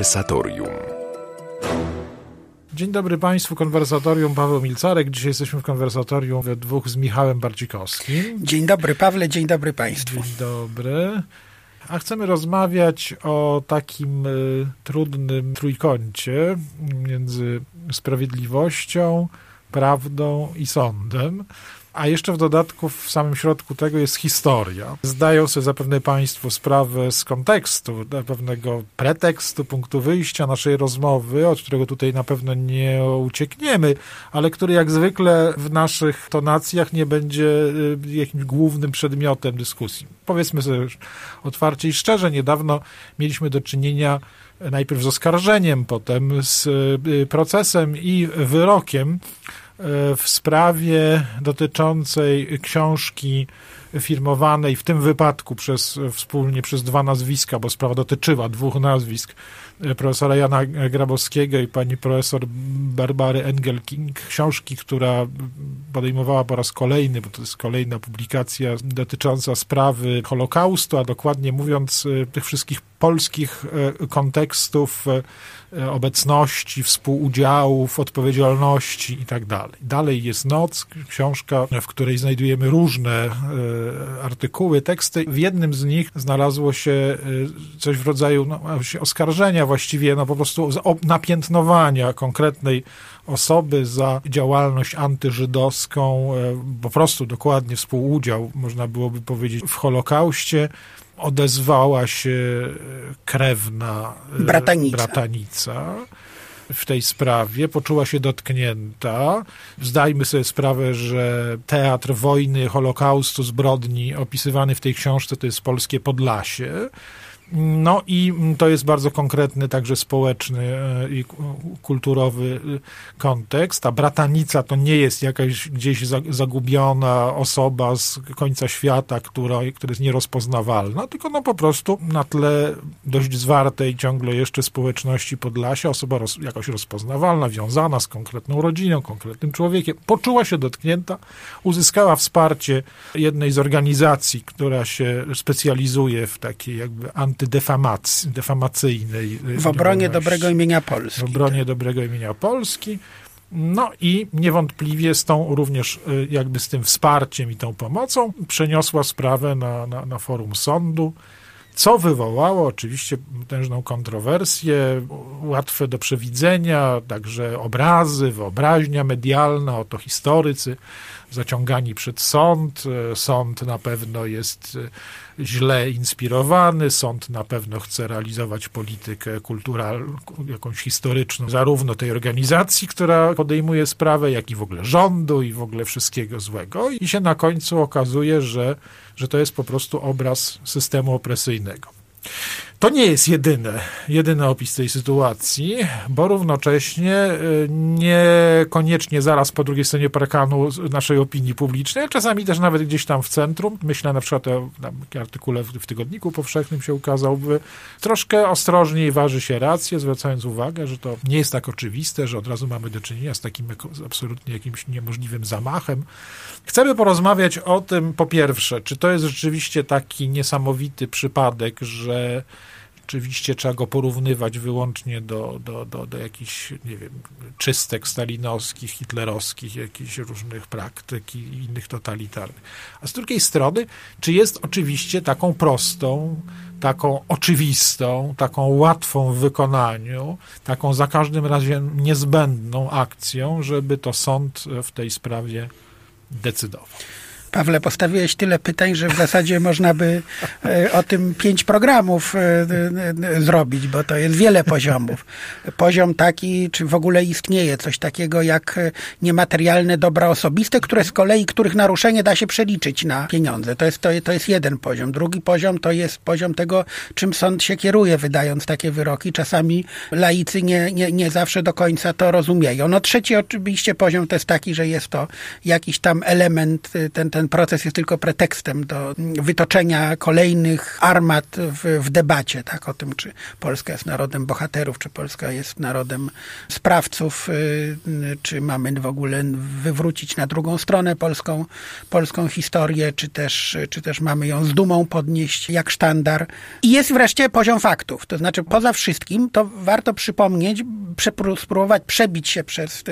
Konwersatorium. Dzień dobry Państwu, konwersatorium Paweł Milcarek. Dzisiaj jesteśmy w konwersatorium we dwóch z Michałem Barcikowskim. Dzień dobry Pawle, dzień dobry Państwu. Dzień dobry. A chcemy rozmawiać o takim y, trudnym trójkącie między sprawiedliwością, prawdą i sądem. A jeszcze w dodatku w samym środku tego jest historia. Zdają sobie zapewne Państwo sprawę z kontekstu, pewnego pretekstu, punktu wyjścia naszej rozmowy, od którego tutaj na pewno nie uciekniemy, ale który jak zwykle w naszych tonacjach nie będzie y, jakimś głównym przedmiotem dyskusji. Powiedzmy sobie otwarcie i szczerze, niedawno mieliśmy do czynienia najpierw z oskarżeniem, potem z y, procesem i wyrokiem w sprawie dotyczącej książki firmowanej w tym wypadku przez, wspólnie przez dwa nazwiska, bo sprawa dotyczyła dwóch nazwisk, profesora Jana Grabowskiego i pani profesor Barbary Engelking, książki, która podejmowała po raz kolejny, bo to jest kolejna publikacja dotycząca sprawy Holokaustu, a dokładnie mówiąc tych wszystkich polskich e, kontekstów e, obecności, współudziałów, odpowiedzialności i tak dalej. Jest Noc, książka, w której znajdujemy różne e, artykuły, teksty. W jednym z nich znalazło się coś w rodzaju no, oskarżenia właściwie, no po prostu napiętnowania konkretnej osoby za działalność antyżydowską, po prostu dokładnie współudział, można byłoby powiedzieć, w Holokauście odezwała się krewna e, bratanica. bratanica w tej sprawie, poczuła się dotknięta. Zdajmy sobie sprawę, że teatr wojny, Holokaustu, zbrodni opisywany w tej książce to jest polskie Podlasie. No i to jest bardzo konkretny, także społeczny e, i kulturowy e, kontekst. Ta bratanica to nie jest jakaś gdzieś zagubiona osoba z końca świata, która, która jest nierozpoznawalna, tylko no po prostu na tle dość zwartej ciągle jeszcze społeczności Podlasia, osoba roz, jakoś rozpoznawalna, wiązana z konkretną rodziną, konkretnym człowiekiem, poczuła się dotknięta, uzyskała wsparcie jednej z organizacji, która się specjalizuje w takiej jakby anty antydefamacyjnej. W obronie dobrego imienia Polski. W obronie tak. dobrego imienia Polski. No i niewątpliwie z tą również y, jakby z tym wsparciem i tą pomocą przeniosła sprawę na, na, na forum sądu, co wywołało oczywiście potężną kontrowersję, łatwe do przewidzenia, także obrazy, wyobraźnia medialna, oto historycy zaciągani przed sąd. Sąd na pewno jest źle inspirowany, sąd na pewno chce realizować politykę kulturalną, jakąś historyczną, zarówno tej organizacji, która podejmuje sprawę, jak i w ogóle rządu i w ogóle wszystkiego złego. I się na końcu okazuje, że, że to jest po prostu obraz systemu opresyjnego. To nie jest jedyny, jedyny opis tej sytuacji, bo równocześnie y, niekoniecznie zaraz po drugiej stronie parkanu naszej opinii publicznej, czasami też nawet gdzieś tam w centrum, myślę na przykład o artykule w Tygodniku Powszechnym się ukazał, troszkę ostrożniej waży się rację, zwracając uwagę, że to nie jest tak oczywiste, że od razu mamy do czynienia z takim absolutnie jakimś niemożliwym zamachem. Chcemy porozmawiać o tym, po pierwsze, czy to jest rzeczywiście taki niesamowity przypadek, że oczywiście trzeba go porównywać wyłącznie do, do, do, do jakichś, nie wiem, czystek stalinowskich, hitlerowskich, jakichś różnych praktyk i innych totalitarnych. A z drugiej strony, czy jest oczywiście taką prostą, taką oczywistą, taką łatwą w wykonaniu, taką za każdym razem niezbędną akcją, żeby to sąd w tej sprawie decydował. Pawle, postawiłeś tyle pytań, że w zasadzie można by e, o tym pięć programów e, e, zrobić, bo to jest wiele poziomów. Poziom taki, czy w ogóle istnieje coś takiego jak niematerialne dobra osobiste, które z kolei, których naruszenie da się przeliczyć na pieniądze. To jest, to, to jest jeden poziom. Drugi poziom to jest poziom tego, czym sąd się kieruje, wydając takie wyroki. Czasami laicy nie, nie, nie zawsze do końca to rozumieją. No trzeci oczywiście poziom to jest taki, że jest to jakiś tam element, ten, ten ten proces jest tylko pretekstem do wytoczenia kolejnych armat w, w debacie, tak, o tym, czy Polska jest narodem bohaterów, czy Polska jest narodem sprawców, y, czy mamy w ogóle wywrócić na drugą stronę polską, polską historię, czy też, czy też mamy ją z dumą podnieść jak sztandar. I jest wreszcie poziom faktów. To znaczy, poza wszystkim, to warto przypomnieć, spróbować przebić się przez,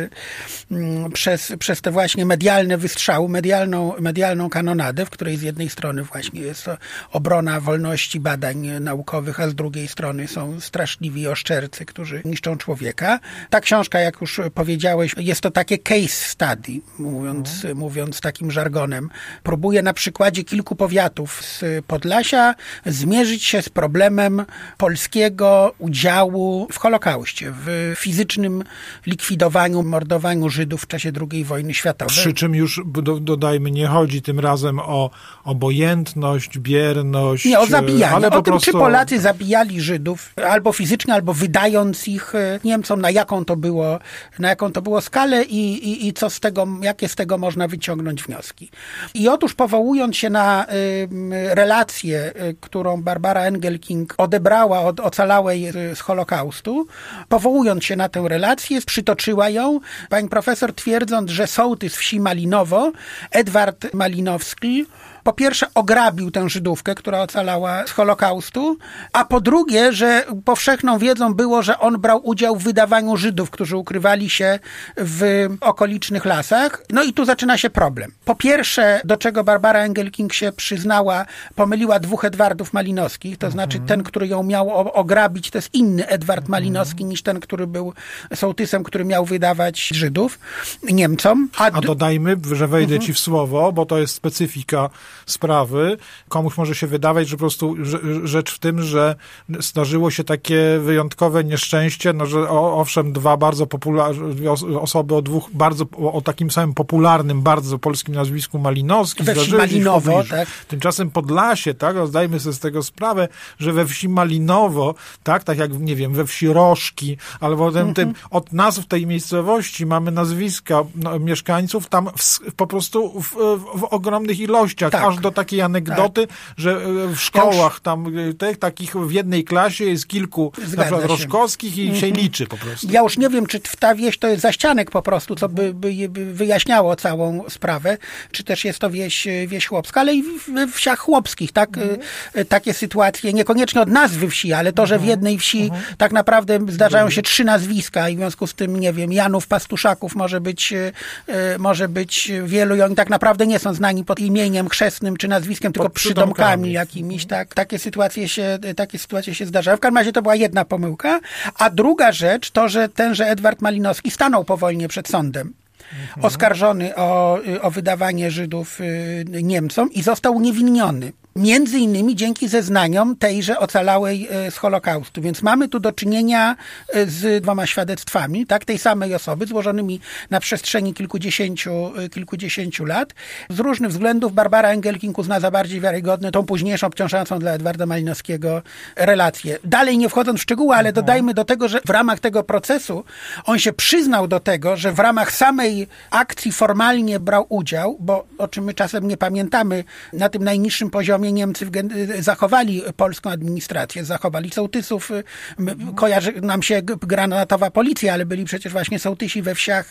mm, przez, przez te właśnie medialne wystrzały, medialną, medialną kanonadę, w której z jednej strony właśnie jest obrona wolności badań naukowych, a z drugiej strony są straszliwi oszczercy, którzy niszczą człowieka. Ta książka, jak już powiedziałeś, jest to takie case study, mówiąc, mhm. mówiąc takim żargonem. Próbuje na przykładzie kilku powiatów z Podlasia zmierzyć się z problemem polskiego udziału w Holokauście, w fizycznym likwidowaniu, mordowaniu Żydów w czasie II wojny światowej. Przy czym już dodajmy, nie chodzi tym razem o obojętność, bierność. Nie, o zabijanie. Ale o tym, prostu... czy Polacy zabijali Żydów albo fizycznie, albo wydając ich e, Niemcom, na jaką to było, na jaką to było skalę i, i, i co z tego, jakie z tego można wyciągnąć wnioski. I otóż powołując się na y, relację, y, którą Barbara Engelking odebrała od ocalałej y, z Holokaustu, powołując się na tę relację, przytoczyła ją pani profesor twierdząc, że sołtys wsi Malinowo, Edward Malinowski, po pierwsze ograbił tę Żydówkę, która ocalała z Holokaustu, a po drugie, że powszechną wiedzą było, że on brał udział w wydawaniu Żydów, którzy ukrywali się w okolicznych lasach. No i tu zaczyna się problem. Po pierwsze, do czego Barbara Engelking się przyznała, pomyliła dwóch Edwardów Malinowskich, to mhm. znaczy ten, który ją miał ograbić, to jest inny Edward mhm. Malinowski niż ten, który był sołtysem, który miał wydawać Żydów Niemcom. A, a dodajmy, że wejdę mhm. ci w słowo, bo to jest specyfika sprawy. Komuś może się wydawać, że po prostu rzecz w tym, że zdarzyło się takie wyjątkowe nieszczęście, no, że owszem, dwa bardzo popularne osoby o dwóch bardzo, o takim samym popularnym, bardzo polskim nazwisku Malinowskim we wsi Malinowo, tak? Tymczasem Podlasie, tak, zdajmy sobie z tego sprawę, że we wsi Malinowo, tak, tak jak, nie wiem, we wsi Rożki, albo tym, tym od nazw tej miejscowości mamy nazwiska no, mieszkańców tam w, po prostu w, w, w ogromnych ilościach, tak. aż do takiej anegdoty, tak. że e, w szkołach tam e, tych takich w jednej klasie jest kilku na przykład rożkowskich i mm -hmm. się mhm. liczy po prostu. Ja już nie wiem, czy ta wieś to jest zaścianek po prostu, co by, by, by wyjaśniało całą sprawę, czy też jest to wieś, wieś chłopska, ale i we wsiach chłopskich, tak? Mm -hmm. Takie sytuacje, niekoniecznie od nazwy wsi, ale to, że w mhm. jednej wsi -hmm. tak naprawdę zdarzają się trzy nazwiska i w związku z tym, nie wiem, Janów, Pastuszaków może być, może być wielu i oni tak naprawdę nie są znani pod imieniem chrzestnym czy nazwiskiem, tylko przydomkami, przydomkami jakimiś, tak? Takie sytuacje się, takie sytuacje się zdarzają. W każdym razie to była jedna pomyłka. A druga rzecz to, że tenże Edward Malinowski stanął po wojnie przed sądem. Mhm. Oskarżony o, o wydawanie Żydów y, Niemcom i został uniewinniony. Między innymi dzięki zeznaniom tejże ocalałej e, z Holokaustu. Więc mamy tu do czynienia e, z dwoma świadectwami, tak, tej samej osoby, złożonymi na przestrzeni kilkudziesięciu, e, kilkudziesięciu lat. Z różnych względów Barbara Engelking uzna za bardziej wiarygodne tą późniejszą, obciążającą dla Edwarda Malinowskiego relację. Dalej nie wchodząc w szczegóły, ale mhm. dodajmy do tego, że w ramach tego procesu on się przyznał do tego, że w ramach samej akcji formalnie brał udział, bo o czym my czasem nie pamiętamy, na tym najniższym poziomie Niemcy zachowali polską administrację, zachowali sołtysów. Kojarzy nam się granatowa policja, ale byli przecież właśnie sołtysi we wsiach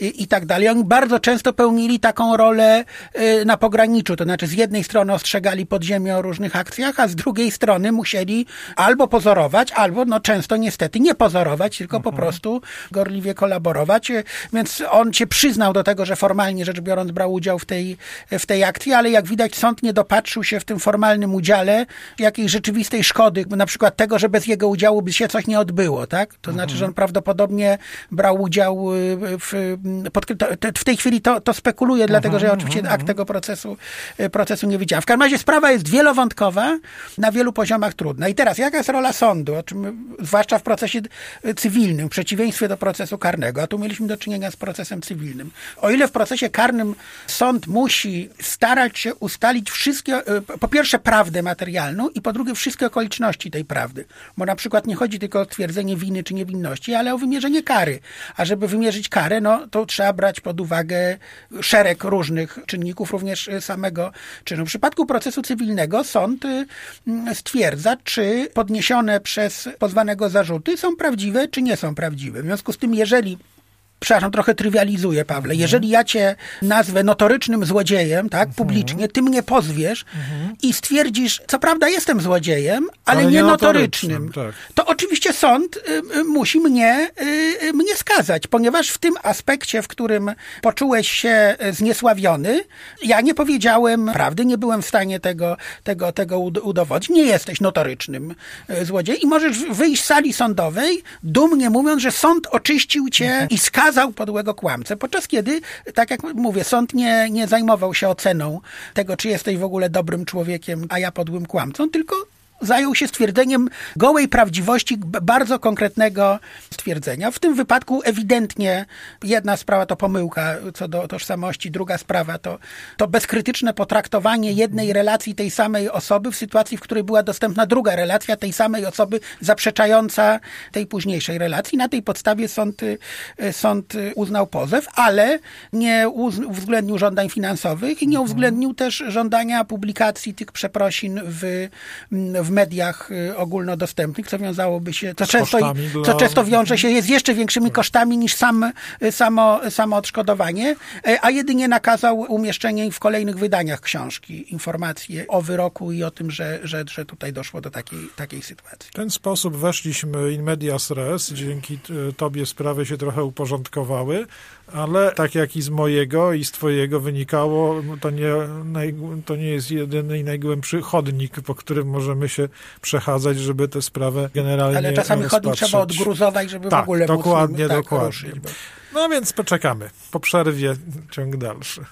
i, i tak dalej. Oni bardzo często pełnili taką rolę y, na pograniczu, to znaczy z jednej strony ostrzegali podziemie o różnych akcjach, a z drugiej strony musieli albo pozorować, albo no często niestety nie pozorować, tylko po mhm. prostu gorliwie kolaborować. Więc on się przyznał do tego, że formalnie rzecz biorąc brał udział w tej, w tej akcji, ale jak widać sąd nie dopatrzył się w tym formalnym udziale jakiejś rzeczywistej szkody, na przykład tego, że bez jego udziału by się coś nie odbyło, tak? To znaczy, że on prawdopodobnie brał udział y, w, pod, w tej chwili to, to spekuluje, dlatego że ja oczywiście akt tego procesu, y, procesu nie widziałem. W każdym razie sprawa jest wielowątkowa, na wielu poziomach trudna. I teraz, jaka jest rola sądu, o czym, zwłaszcza w procesie cywilnym, w przeciwieństwie do procesu karnego, a tu mieliśmy do czynienia z procesem cywilnym. O ile w procesie karnym sąd musi starać się ustalić wszystkie y, po pierwsze prawdę materialną i po drugie wszystkie okoliczności tej prawdy. Bo na przykład nie chodzi tylko o twierdzenie winy czy niewinności, ale o wymierzenie kary. A żeby wymierzyć karę, no to trzeba brać pod uwagę szereg różnych czynników, również samego czynu. W przypadku procesu cywilnego sąd y, mm, stwierdza, czy podniesione przez pozwanego zarzuty są prawdziwe, czy nie są prawdziwe. W związku z tym, jeżeli przepraszam, trochę trywializuję, Pawle. Mhm. Jeżeli ja cię nazwę notorycznym złodziejem, tak, mhm. publicznie, ty mnie pozwiesz mhm. i stwierdzisz, co prawda jestem złodziejem, ale, ale nie, nie notorycznym, tak. to oczywiście sąd y, y, musi mnie, y, y, mnie skazać, ponieważ w tym aspekcie, w którym poczułeś się zniesławiony, ja nie powiedziałem prawdy, nie byłem w stanie tego, tego, tego udowodnić. Nie jesteś notorycznym y, złodziejem i możesz wyjść z sali sądowej, dumnie mówiąc, że sąd oczyścił cię i skazał skazał podłego kłamcę, podczas kiedy, tak jak mówię, sąd nie, nie zajmował się oceną tego, czy jesteś w ogóle dobrym człowiekiem, a ja podłym kłamcą, tylko zajął się stwierdzeniem gołej prawdziwości bardzo konkretnego stwierdzenia. W tym wypadku ewidentnie jedna sprawa to pomyłka co do tożsamości, druga sprawa to, to bezkrytyczne potraktowanie jednej relacji tej samej osoby w sytuacji, w której była dostępna druga relacja tej samej osoby zaprzeczająca tej późniejszej relacji. Na tej podstawie sąd, sąd uznał pozew, ale nie uwzględnił żądań finansowych i nie uwzględnił też żądania publikacji tych przeprosin w, w mediach y, ogólnodostępnych, co wiązałoby się, co, często, dla... co często wiąże się z jeszcze większymi tak. kosztami niż sam, y, samo, samo odszkodowanie, y, a jedynie nakazał umieszczenie w kolejnych wydaniach książki, informacje o wyroku i o tym, że, że, że tutaj doszło do takiej, takiej sytuacji. W ten sposób weszliśmy in medias res, dzięki tobie sprawy się trochę uporządkowały, ale tak jak i z mojego i z twojego wynikało, to nie, to nie jest jedyny i najgłębszy chodnik, po którym możemy się przechadzać, żeby tę sprawę generalnie Ale czasami chodnik trzeba odgruzować, żeby tak, w ogóle dokładnie, móc, tak, dokładnie. Bo... No więc poczekamy. Po przerwie ciąg dalszy.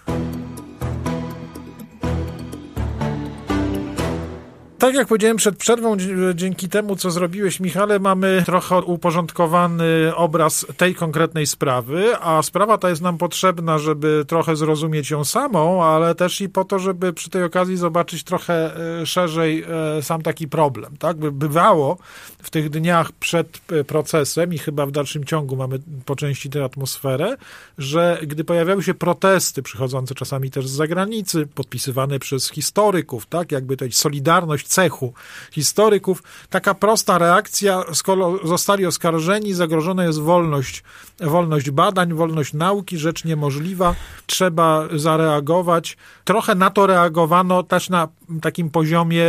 Tak jak powiedziałem przed przerwą, dzięki temu, co zrobiłeś, Michale, mamy trochę uporządkowany obraz tej konkretnej sprawy, a sprawa ta jest nam potrzebna, żeby trochę zrozumieć ją samą, ale też i po to, żeby przy tej okazji zobaczyć trochę e, szerzej e, sam taki problem. Tak? Bywało w tych dniach przed e, procesem i chyba w dalszym ciągu mamy po części tę atmosferę, że gdy pojawiały się protesty przychodzące czasami też z zagranicy, podpisywane przez historyków, tak, jakby to solidarność cechu historyków. Taka prosta reakcja, skoro zostali oskarżeni, zagrożona jest wolność, wolność badań, wolność nauki, rzecz niemożliwa, trzeba zareagować. Trochę na to reagowano też na takim poziomie,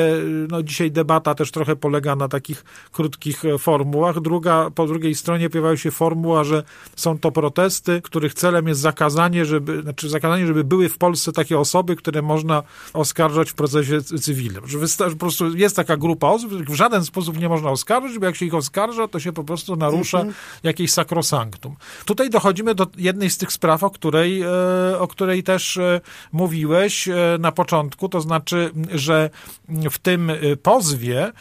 no dzisiaj debata też trochę polega na takich krótkich formułach. Druga, po drugiej stronie pojawiła się formuła, że są to protesty, których celem jest zakazanie, żeby, znaczy zakazanie, żeby były w Polsce takie osoby, które można oskarżać w procesie cywilnym. Że po prostu jest taka grupa osób, których w żaden sposób nie można oskarżyć, bo jak się ich oskarża, to się po prostu narusza mhm. jakieś sakrosanktum. Tutaj dochodzimy do jednej z tych spraw, o której, e, o której też e, mówiłeś e, na początku, to znaczy, że w tym pozwie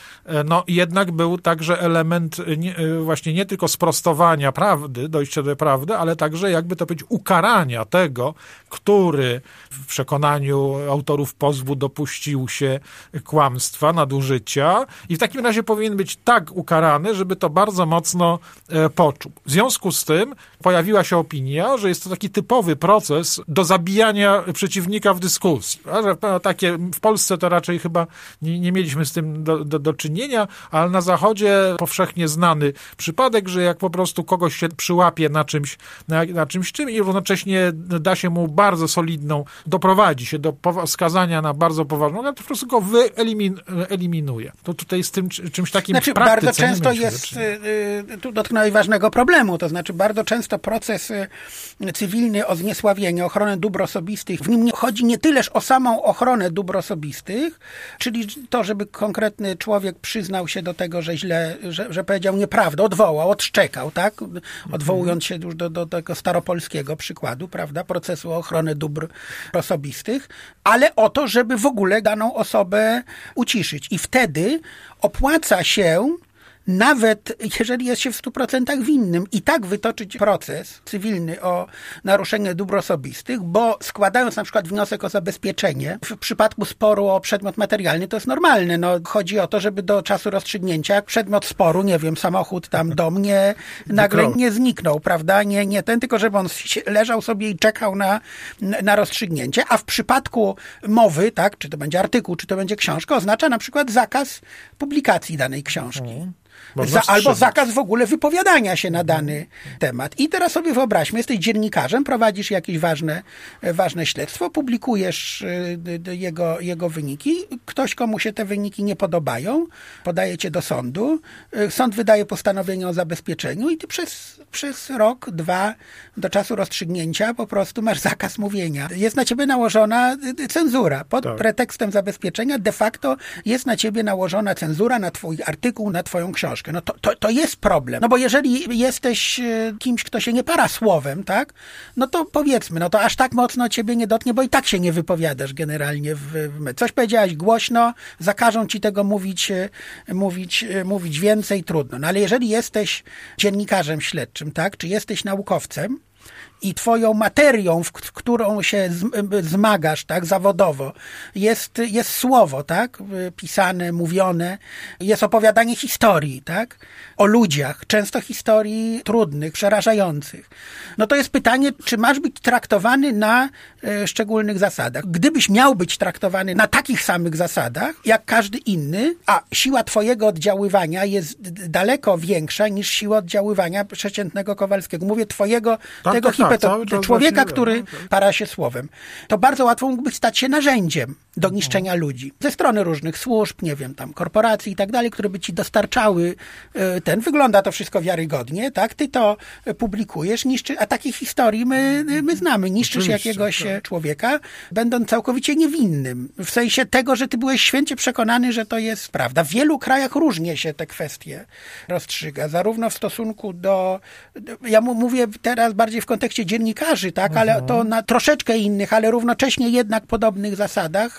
no jednak był także element nie, właśnie nie tylko sprostowania prawdy, dojścia do prawdy, ale także jakby to powiedzieć ukarania tego, który w przekonaniu autorów pozwu dopuścił się kłamstwa, nadużycia i w takim razie powinien być tak ukarany, żeby to bardzo mocno e, poczuł. W związku z tym pojawiła się opinia, że jest to taki typowy proces do zabijania przeciwnika w dyskusji. Że takie w Polsce to raczej chyba nie, nie mieliśmy z tym do, do, do, czynienia, ale na Zachodzie powszechnie znany przypadek, że jak po prostu kogoś się przyłapie na czymś, na, na czymś czym i równocześnie da się mu bardzo solidną, doprowadzi się do skazania na bardzo poważną, ale po prostu go wyeliminuje. To tutaj z tym czymś takim znaczy, bardzo często jest, y, y, tu dotknąłeś ważnego problemu, to znaczy bardzo często to proces y, cywilny o zniesławienie, ochronę dóbr osobistych. W nim nie chodzi nie tyleż o samą ochronę dóbr osobistych, czyli to, żeby konkretny człowiek przyznał się do tego, że źle, że, że powiedział nieprawdę, odwołał, odszczekał, tak? Odwołując się już do, do tego staropolskiego przykładu, prawda? Procesu o ochronę dóbr osobistych, ale o to, żeby w ogóle daną osobę I wtedy opłaca się nawet jeżeli jest się w 100% winnym, i tak wytoczyć proces cywilny o naruszenie dóbr osobistych, bo składając na przykład wniosek o zabezpieczenie, w przypadku sporu o przedmiot materialny to jest normalne. No, chodzi o to, żeby do czasu rozstrzygnięcia przedmiot sporu, nie wiem, samochód tam, dom, nie, nagle nie zniknął, prawda? Nie, nie ten, tylko żeby on leżał sobie i czekał na, na rozstrzygnięcie, a w przypadku mowy, tak, czy to będzie artykuł, czy to będzie książka, oznacza na przykład zakaz publikacji danej książki. Za, albo zakaz w ogóle wypowiadania się na dany temat. I teraz sobie wyobraźmy, jesteś dziennikarzem, prowadzisz jakieś ważne, ważne śledztwo, publikujesz y, jego, jego wyniki, ktoś komu się te wyniki nie podobają, podaje cię do sądu, y, sąd wydaje postanowienie o zabezpieczeniu i ty przez, przez rok, dwa do czasu rozstrzygnięcia po prostu masz zakaz mówienia. Jest na ciebie nałożona y, cenzura. Pod tak. pretekstem zabezpieczenia de facto jest na ciebie nałożona cenzura na twój artykuł, na twoją książkę książkę. No to, to, to jest problem. No bo jeżeli jesteś e, kimś, kto się nie para słowem, tak? No to powiedzmy, no to aż tak mocno ciebie nie dotknie, bo i tak się nie wypowiadasz generalnie w, w Coś powiedziałaś głośno, zakażą ci tego mówić, e, mówić, e, mówić więcej, trudno. No ale jeżeli jesteś dziennikarzem śledczym, tak? Czy jesteś naukowcem, i twoją materią, w którą się zmagasz, tak, zawodowo, jest, jest słowo, tak, pisane, mówione, jest opowiadanie historii, tak, o ludziach, często historii trudnych, przerażających. No to jest pytanie, czy masz być traktowany na e, szczególnych zasadach. Gdybyś miał być traktowany na takich samych zasadach, jak każdy inny, a siła twojego oddziaływania jest daleko większa niż siła oddziaływania przeciętnego Kowalskiego. Mówię twojego, tak, tego tak, tak hipeto, człowieka, który no, tak. para się słowem. To bardzo łatwo mógłbyś stać się narzędziem do niszczenia ludzi. Ze strony różnych służb, nie wiem, tam korporacji i tak dalej, które by ci dostarczały e, ten. Wygląda to wszystko wiarygodnie, tak? Ty to publikujesz, niszczy, a takich historii my, my znamy. Niszczysz Oczywiście, jakiegoś tak. człowieka, będąc całkowicie niewinnym. W sensie tego, że ty byłeś święcie przekonany, że to jest prawda. W wielu krajach różnie się te kwestie rozstrzyga. Zarówno w stosunku do, ja mówię teraz bardziej w kontekście dziennikarzy, tak? Ale mhm. to na troszeczkę innych, ale równocześnie jednak podobnych zasadach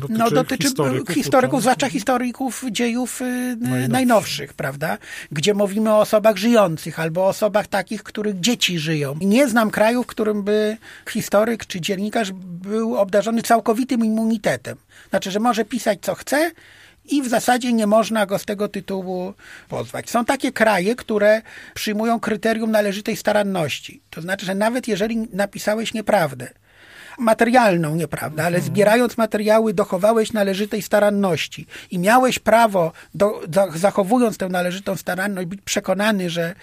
dotyczy no, dotyczy historyków, historyków zwłaszcza historyków dziejów najnowszych. najnowszych, prawda? Gdzie mówimy o osobach żyjących albo o osobach takich, których dzieci żyją. Nie znam kraju, w którym by historyk czy dziennikarz był obdarzony całkowitym immunitetem. Znaczy, że może pisać co chce, i w zasadzie nie można go z tego tytułu pozwać. Są takie kraje, które przyjmują kryterium należytej staranności. To znaczy, że nawet jeżeli napisałeś nieprawdę, materialną nieprawda, ale mhm. zbierając materiały dochowałeś należytej staranności i miałeś prawo, do, zachowując tę należytą staranność, być przekonany, że,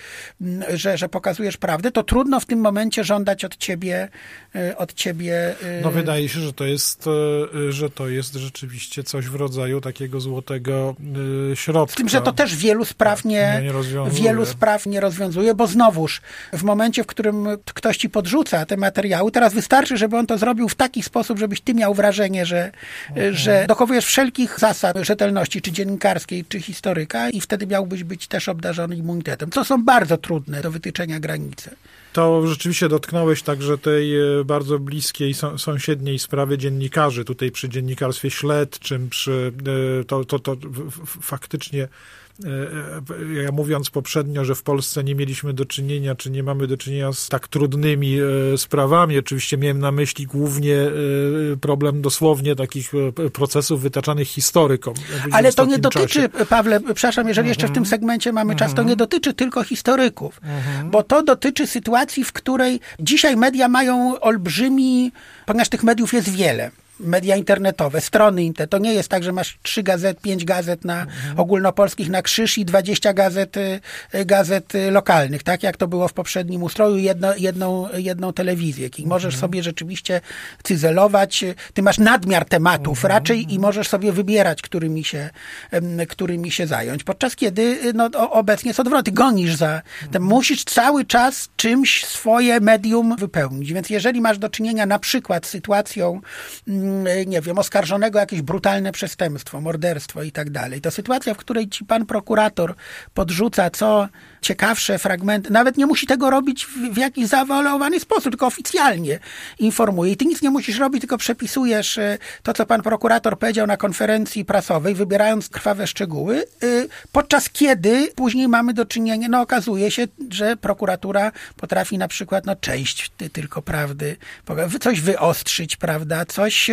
mm, że, że pokazujesz prawdę, to trudno w tym momencie żądać od ciebie, e, od ciebie. E, no wydaje się, że to jest, e, że to jest rzeczywiście coś w rodzaju takiego złotego środka. Z tym, że to też wielu spraw tak, nie, nie wielu spraw nie rozwiązuje, bo znowuż w momencie, w którym ktoś ci podrzuca te materiały, teraz wystarczy, żeby on to zrobił w taki sposób, żebyś ty miał wrażenie, że, mhm. że dochowujesz wszelkich zasad rzetelności, czy dziennikarskiej, czy historyka i wtedy miałbyś być też obdarzony immunitetem. To są bardzo trudne do wytyczenia granice. To rzeczywiście dotknąłeś także tej e, bardzo bliskiej, sąsiedniej sprawy dziennikarzy. Tutaj przy dziennikarstwie śledczym, przy, e, to, to, to faktycznie ja mówiąc poprzednio, że w Polsce nie mieliśmy do czynienia, czy nie mamy do czynienia z tak trudnymi e, sprawami, oczywiście miałem na myśli głównie e, problem dosłownie takich procesów wytaczanych historykom. Ale to nie dotyczy, czasie. Pawle, przepraszam, jeżeli jeszcze w tym mhm. segmencie mamy czas, to nie mhm. dotyczy tylko historyków, mhm. bo to dotyczy sytuacji, w której dzisiaj media mają olbrzymi, ponieważ tych mediów jest wiele media internetowe, strony internetowe. To nie jest tak, że masz trzy gazet, pięć gazet na mhm. ogólnopolskich na krzyż i dwadzieścia gazet, y, gazet y, lokalnych, tak jak to było w poprzednim ustroju, jedno, jedną, jedną telewizję. I możesz mhm. sobie rzeczywiście cyzelować. Ty masz nadmiar tematów mhm. raczej i możesz sobie wybierać, którymi się, którymi się zająć. Podczas kiedy y, no, obecnie jest odwrotnie. Gonisz za tym. Musisz cały czas czymś swoje medium wypełnić. Więc jeżeli masz do czynienia na przykład z sytuacją mm, nie wiem, oskarżonego o jakieś brutalne przestępstwo, morderstwo i tak dalej. To sytuacja, w której ci pan prokurator podrzuca co ciekawsze fragmenty, nawet nie musi tego robić w, w jakiś zawalowany sposób, tylko oficjalnie informuje. I ty nic nie musisz robić, tylko przepisujesz e, to, co pan prokurator powiedział na konferencji prasowej, wybierając krwawe szczegóły, y, podczas kiedy później mamy do czynienia, no okazuje się, że prokuratura potrafi na przykład, no część tylko prawdy, coś wyostrzyć, prawda, coś,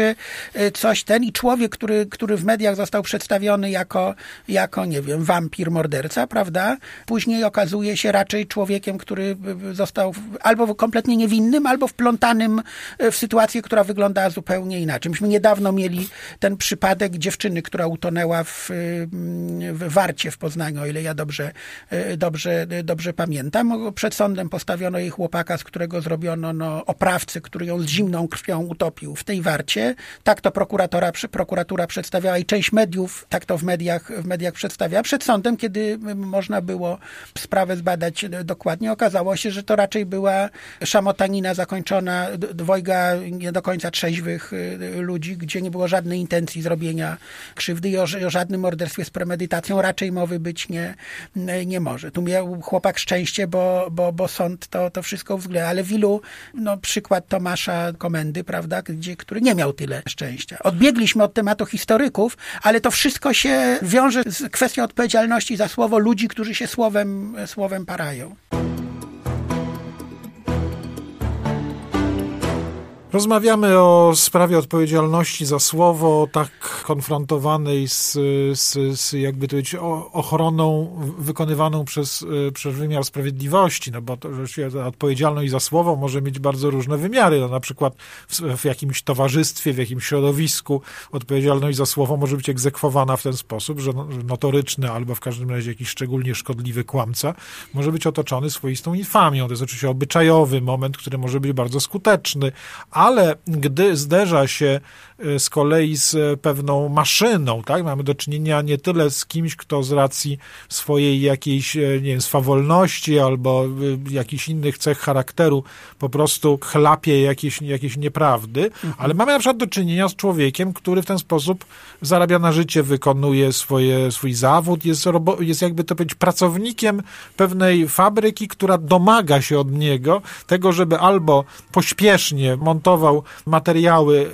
e, coś ten i człowiek, który, który w mediach został przedstawiony jako, jako, nie wiem, wampir, morderca, prawda, później okazuje się raczej człowiekiem, który został albo kompletnie niewinnym, albo wplątanym e, w sytuację, która wygląda zupełnie inaczej. Myśmy niedawno mieli ten przypadek dziewczyny, która utonęła w, w Warcie w Poznaniu, o ile ja dobrze, e, dobrze, dobrze pamiętam. Przed sądem postawiono jej chłopaka, z którego zrobiono no, oprawcy, który ją z zimną krwią utopił w tej Warcie. Tak to prokuratora, prokuratura przedstawiała i część mediów tak to w mediach, w mediach przedstawiała. Przed sądem, kiedy można było sprawę zbadać dokładnie, okazało się, że to raczej była szamotanina zakończona dwojga nie do końca trzeźwych y, ludzi, gdzie nie było żadnej intencji zrobienia krzywdy i o, o żadnym morderstwie z premedytacją raczej mowy być nie, nie może. Tu miał chłopak szczęście, bo, bo, bo sąd to, to wszystko uwzględnia, ale w ilu, no przykład Tomasza Komendy, prawda, gdzie, który nie miał tyle szczęścia. Odbiegliśmy od tematu historyków, ale to wszystko się wiąże z kwestią odpowiedzialności za słowo ludzi, którzy się słowem słowem parają. Rozmawiamy o sprawie odpowiedzialności za słowo, tak konfrontowanej z, z, z jakby to powiedzieć, ochroną wykonywaną przez, przez wymiar sprawiedliwości, no bo to, że odpowiedzialność za słowo może mieć bardzo różne wymiary. No, na przykład w, w jakimś towarzystwie, w jakimś środowisku odpowiedzialność za słowo może być egzekwowana w ten sposób, że notoryczny albo w każdym razie jakiś szczególnie szkodliwy kłamca może być otoczony swoistą infamią. To jest oczywiście obyczajowy moment, który może być bardzo skuteczny, ale gdy zderza się z kolei z pewną maszyną, tak, mamy do czynienia nie tyle z kimś, kto z racji swojej jakiejś, e, nie wiem, swawolności albo e, jakichś innych cech charakteru po prostu chlapie jakieś, jakieś nieprawdy, mhm. ale mamy na przykład do czynienia z człowiekiem, który w ten sposób zarabia na życie, wykonuje swoje, swój zawód, jest, jest jakby to powiedzieć pracownikiem pewnej fabryki, która domaga się od niego tego, żeby albo pośpiesznie montował materiały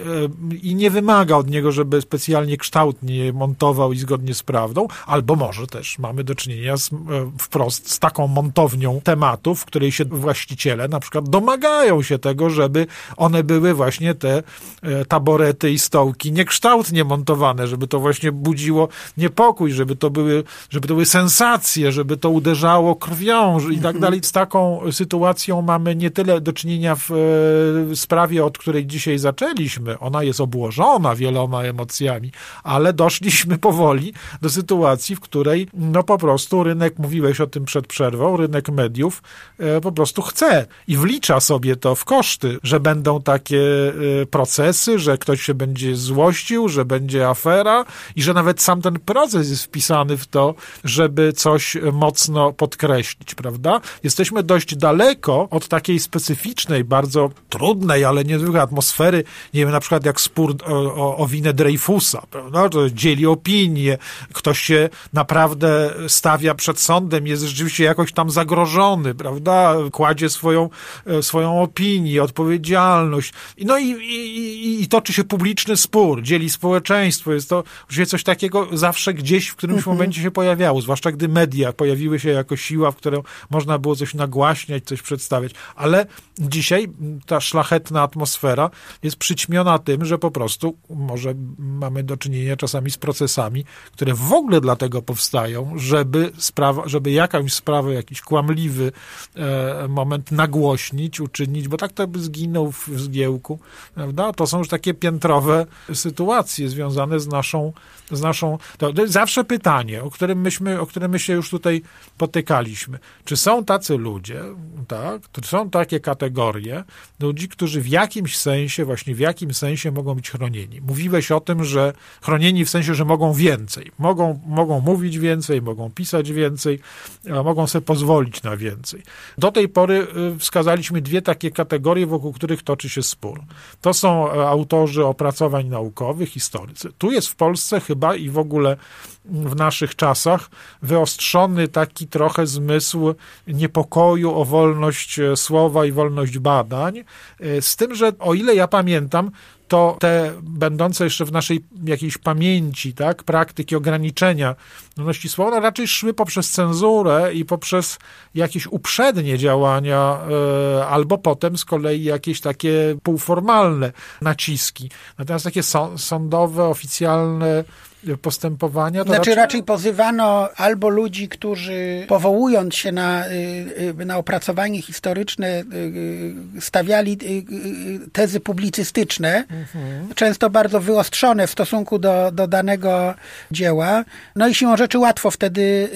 e, i nie wymaga od niego, żeby specjalnie kształtnie montował i zgodnie z prawdą, albo może też mamy do czynienia z, e, wprost z taką montownią tematów, w której się właściciele na przykład domagają się tego, żeby one były właśnie te e, taborety i stołki niekształtnie montowane, żeby to właśnie budziło niepokój, żeby to były, żeby to były sensacje, żeby to uderzało krwią i tak mhm. dalej. Z taką sytuacją mamy nie tyle do czynienia w sprawie od której dzisiaj zaczęliśmy, ona jest obłożona wieloma emocjami, ale doszliśmy powoli do sytuacji, w której no po prostu rynek, mówiłeś o tym przed przerwą, rynek mediów e, po prostu chce i wlicza sobie to w koszty, że będą takie e, procesy, że ktoś się będzie złościł, że będzie afera i że nawet sam ten proces jest wpisany w to, żeby coś mocno podkreślić, prawda? Jesteśmy dość daleko od takiej specyficznej, bardzo trudnej, ale nie niezwykłe atmosfery, nie wiem, na przykład jak spór o, o, winę Dreyfusa, prawda? To dzieli opinie, ktoś się naprawdę stawia przed sądem, jest rzeczywiście jakoś tam zagrożony, prawda? Kładzie swoją, e, swoją opinię, odpowiedzialność. No i, i, i toczy się publiczny spór, dzieli społeczeństwo. Jest to oczywiście coś takiego zawsze gdzieś w którymś mhm. momencie się pojawiało, zwłaszcza gdy media pojawiły się jako siła, w którą można było coś nagłaśniać, coś przedstawiać. Ale dzisiaj ta szlachetna atmosfera jest przyćmiona tym, że po prostu może mamy do czynienia czasami z procesami, które w ogóle dlatego powstają, żeby sprawa, żeby jakąś sprawę, jakiś kłamliwy e, moment nagłośnić, uczynić, bo tak to by zginął w zgiełku, prawda? To są już takie piętrowe sytuacje związane z naszą, z naszą, to, to zawsze pytanie, o którym myśmy, o którym my się już tutaj potykaliśmy. Czy są tacy ludzie, tak? Czy są takie kategorie ludzi, którzy w jakimś sensie, właśnie w jakim sensie mogą być chronieni. Mówiłeś o tym, że chronieni w sensie, że mogą więcej. Mogą, mogą mówić więcej, mogą pisać więcej, mogą sobie pozwolić na więcej. Do tej pory y, wskazaliśmy dwie takie kategorie, wokół których toczy się spór. To są e, autorzy opracowań naukowych, historycy. Tu jest w Polsce chyba i w ogóle w naszych czasach wyostrzony taki trochę zmysł niepokoju o wolność e, słowa i wolność badań. E, z tym, że o ile ja pamiętam, to te będące jeszcze w naszej jakiejś pamięci, tak, praktyki ograniczenia wolności słowa raczej szły poprzez cenzurę i poprzez jakieś uprzednie działania, e, albo potem z kolei jakieś takie półformalne naciski. Natomiast takie sądowe, oficjalne postępowania. To znaczy raczej... raczej pozywano albo ludzi, którzy powołując się na, y, y, na opracowanie historyczne y, stawiali tezy publicystyczne, mhm. często bardzo wyostrzone w stosunku do, do danego dzieła. No i siłą rzeczy łatwo wtedy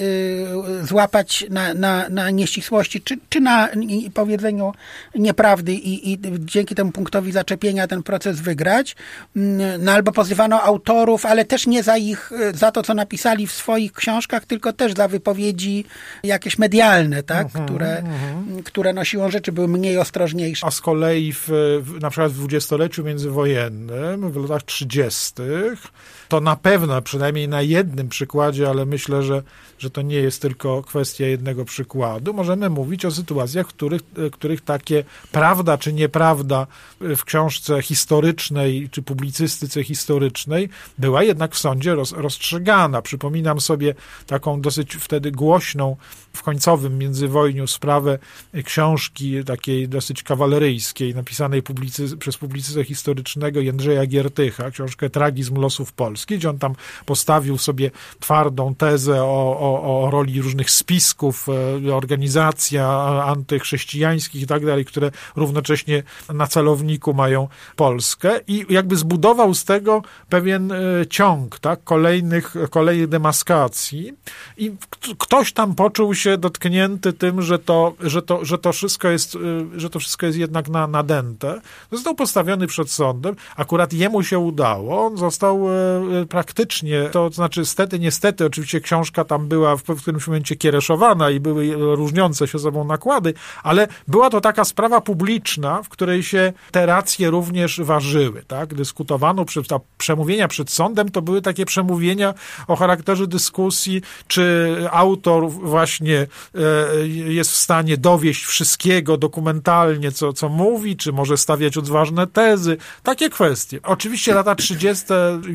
złapać na, na, na nieścisłości, czy, czy na powiedzeniu nieprawdy i, i dzięki temu punktowi zaczepienia ten proces wygrać. Mm, no albo pozywano autorów, ale też nie za ich, e, za to, co napisali w swoich książkach, tylko też za wypowiedzi jakieś medialne, tak? Uh-huh, które, uh-huh. które no siłą rzeczy były mniej ostrożniejsze. A z kolei w, w, na przykład w dwudziestoleciu międzywojennym, w latach trzydziestych, to na pewno, przynajmniej na jednym przykładzie, ale myślę, że, że to nie jest tylko kwestia jednego przykładu, możemy mówić o sytuacjach, w których, których takie prawda czy nieprawda w książce historycznej czy publicystyce historycznej była jednak w sądzie roz, rozstrzygana. Przypominam sobie taką dosyć wtedy głośną w końcowym międzywojniu sprawę książki takiej dosyć kawaleryjskiej, napisanej publicy, przez publicystę historycznego Jędrzeja Giertycha, książkę Tragizm losów Polski, gdzie on tam postawił sobie twardą tezę o, o, o roli różnych spisków, e, organizacji antychrześcijańskich i tak dalej, które równocześnie na celowniku mają Polskę i jakby zbudował z tego pewien e, ciąg, tak, kolejnych, kolejnych demaskacji i ktoś tam poczuł się dotknięty tym, że to, że to, że to wszystko jest, y, że to wszystko jest jednak na, nadęte. Został postawiony przed sądem. Akurat jemu się udało. On został y, y, praktycznie, to znaczy stety, niestety, oczywiście książka tam była w, w którymś momencie kiereszowana i były różniące się sobą nakłady, ale była to taka sprawa publiczna, w której się te racje również ważyły, tak? Dyskutowano, przy, ta przemówienia przed sądem to były takie przemówienia o charakterze dyskusji, czy autor właśnie nie e, jest w stanie dowieść wszystkiego dokumentalnie, co, co mówi, czy może stawiać odważne tezy. Takie kwestie. Oczywiście lata 30.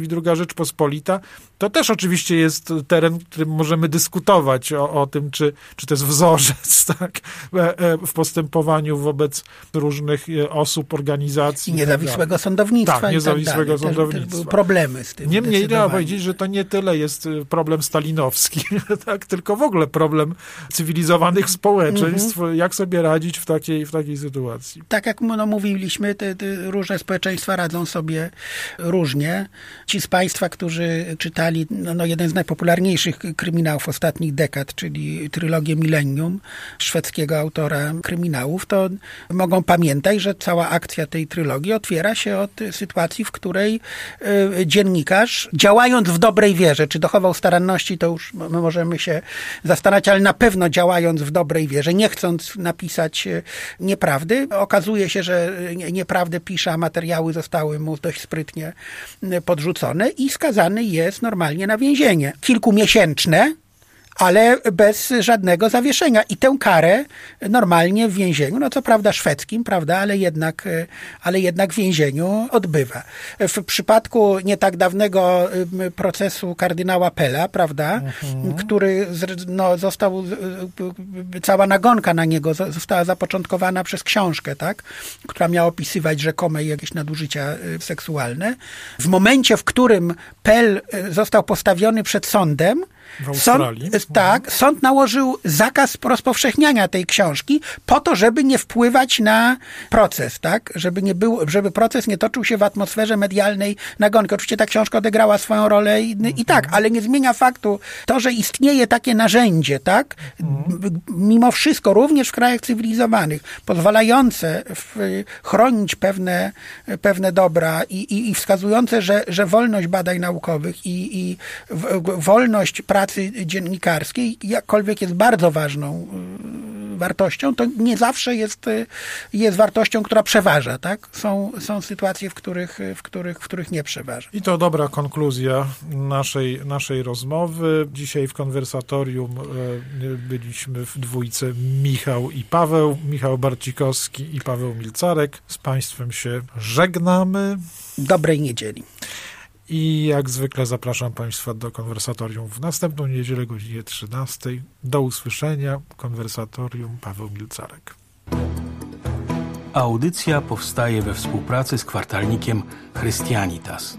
i druga Rzeczpospolita to też oczywiście jest teren, w którym możemy dyskutować o, o tym, czy, czy to jest wzorzec tak, e, e, w postępowaniu wobec różnych osób, organizacji. I niezawisłego sądownictwa. Tak, niezawisłego tak sądownictwa. Też, były problemy z tym. Niemniej trzeba powiedzieć, że to nie tyle jest problem stalinowski, tak, tylko w ogóle problem cywilizowanych społeczeństw, mhm. jak sobie radzić w takiej, w takiej sytuacji. Tak jak no, mówiliśmy, te, te różne społeczeństwa radzą sobie różnie. Ci z Państwa, którzy czytali no, no, jeden z najpopularniejszych kryminałów ostatnich dekad, czyli trylogię Millennium szwedzkiego autora kryminałów, to mogą pamiętać, że cała akcja tej trylogii otwiera się od sytuacji, w której y, dziennikarz, działając w dobrej wierze, czy dochował staranności, to już możemy się zastanawiać, ale na pewno działając w dobrej wierze, nie chcąc napisać e, nieprawdy. Okazuje się, że nieprawdę pisze, a materiały zostały mu dość sprytnie e, podrzucone i skazany jest normalnie na więzienie. Kilkumiesięczne, ale bez żadnego zawieszenia. I tę karę normalnie w więzieniu, no co prawda szwedzkim, prawda, ale jednak, e, ale jednak w więzieniu odbywa. W przypadku nie tak dawnego procesu kardynała Pela, prawda, mhm. który no, został, cała nagonka na niego została zapoczątkowana przez książkę, tak, która miała opisywać rzekome jakieś nadużycia e, seksualne. W momencie, w którym Pel e, został postawiony przed sądem, W Australii. Sąd, tak, sąd nałożył zakaz rozpowszechniania tej książki po to, żeby nie wpływać na proces, tak? Żeby, nie było, żeby proces nie toczył się w atmosferze medialnej nagonki. Oczywiście ta książka odegrała swoją rolę i, i tak, ale nie zmienia faktu to, że istnieje takie narzędzie, tak? Mimo wszystko, również w krajach cywilizowanych, pozwalające w, chronić pewne, pewne dobra i, i, i wskazujące, że, że wolność badań naukowych i, i w, w, wolność pracy dziennikarskiej, jakkolwiek jest bardzo ważną y, wartością, to nie zawsze jest, y, jest wartością, która przeważa, tak? Są, są sytuacje, w których, w, których, w których nie przeważa. I to dobra konkluzja naszej, naszej rozmowy. Dzisiaj w konwersatorium e, byliśmy w dwójce Michał i Paweł, Michał Barcikowski i Paweł Milcarek. Z Państwem się żegnamy. Dobrej niedzieli. I jak zwykle zapraszam Państwa do konwersatorium w następną niedzielę godzinie 13. Do usłyszenia. Konwersatorium Paweł Milcarek. Audycja powstaje we współpracy z kwartalnikiem Chrystianitas.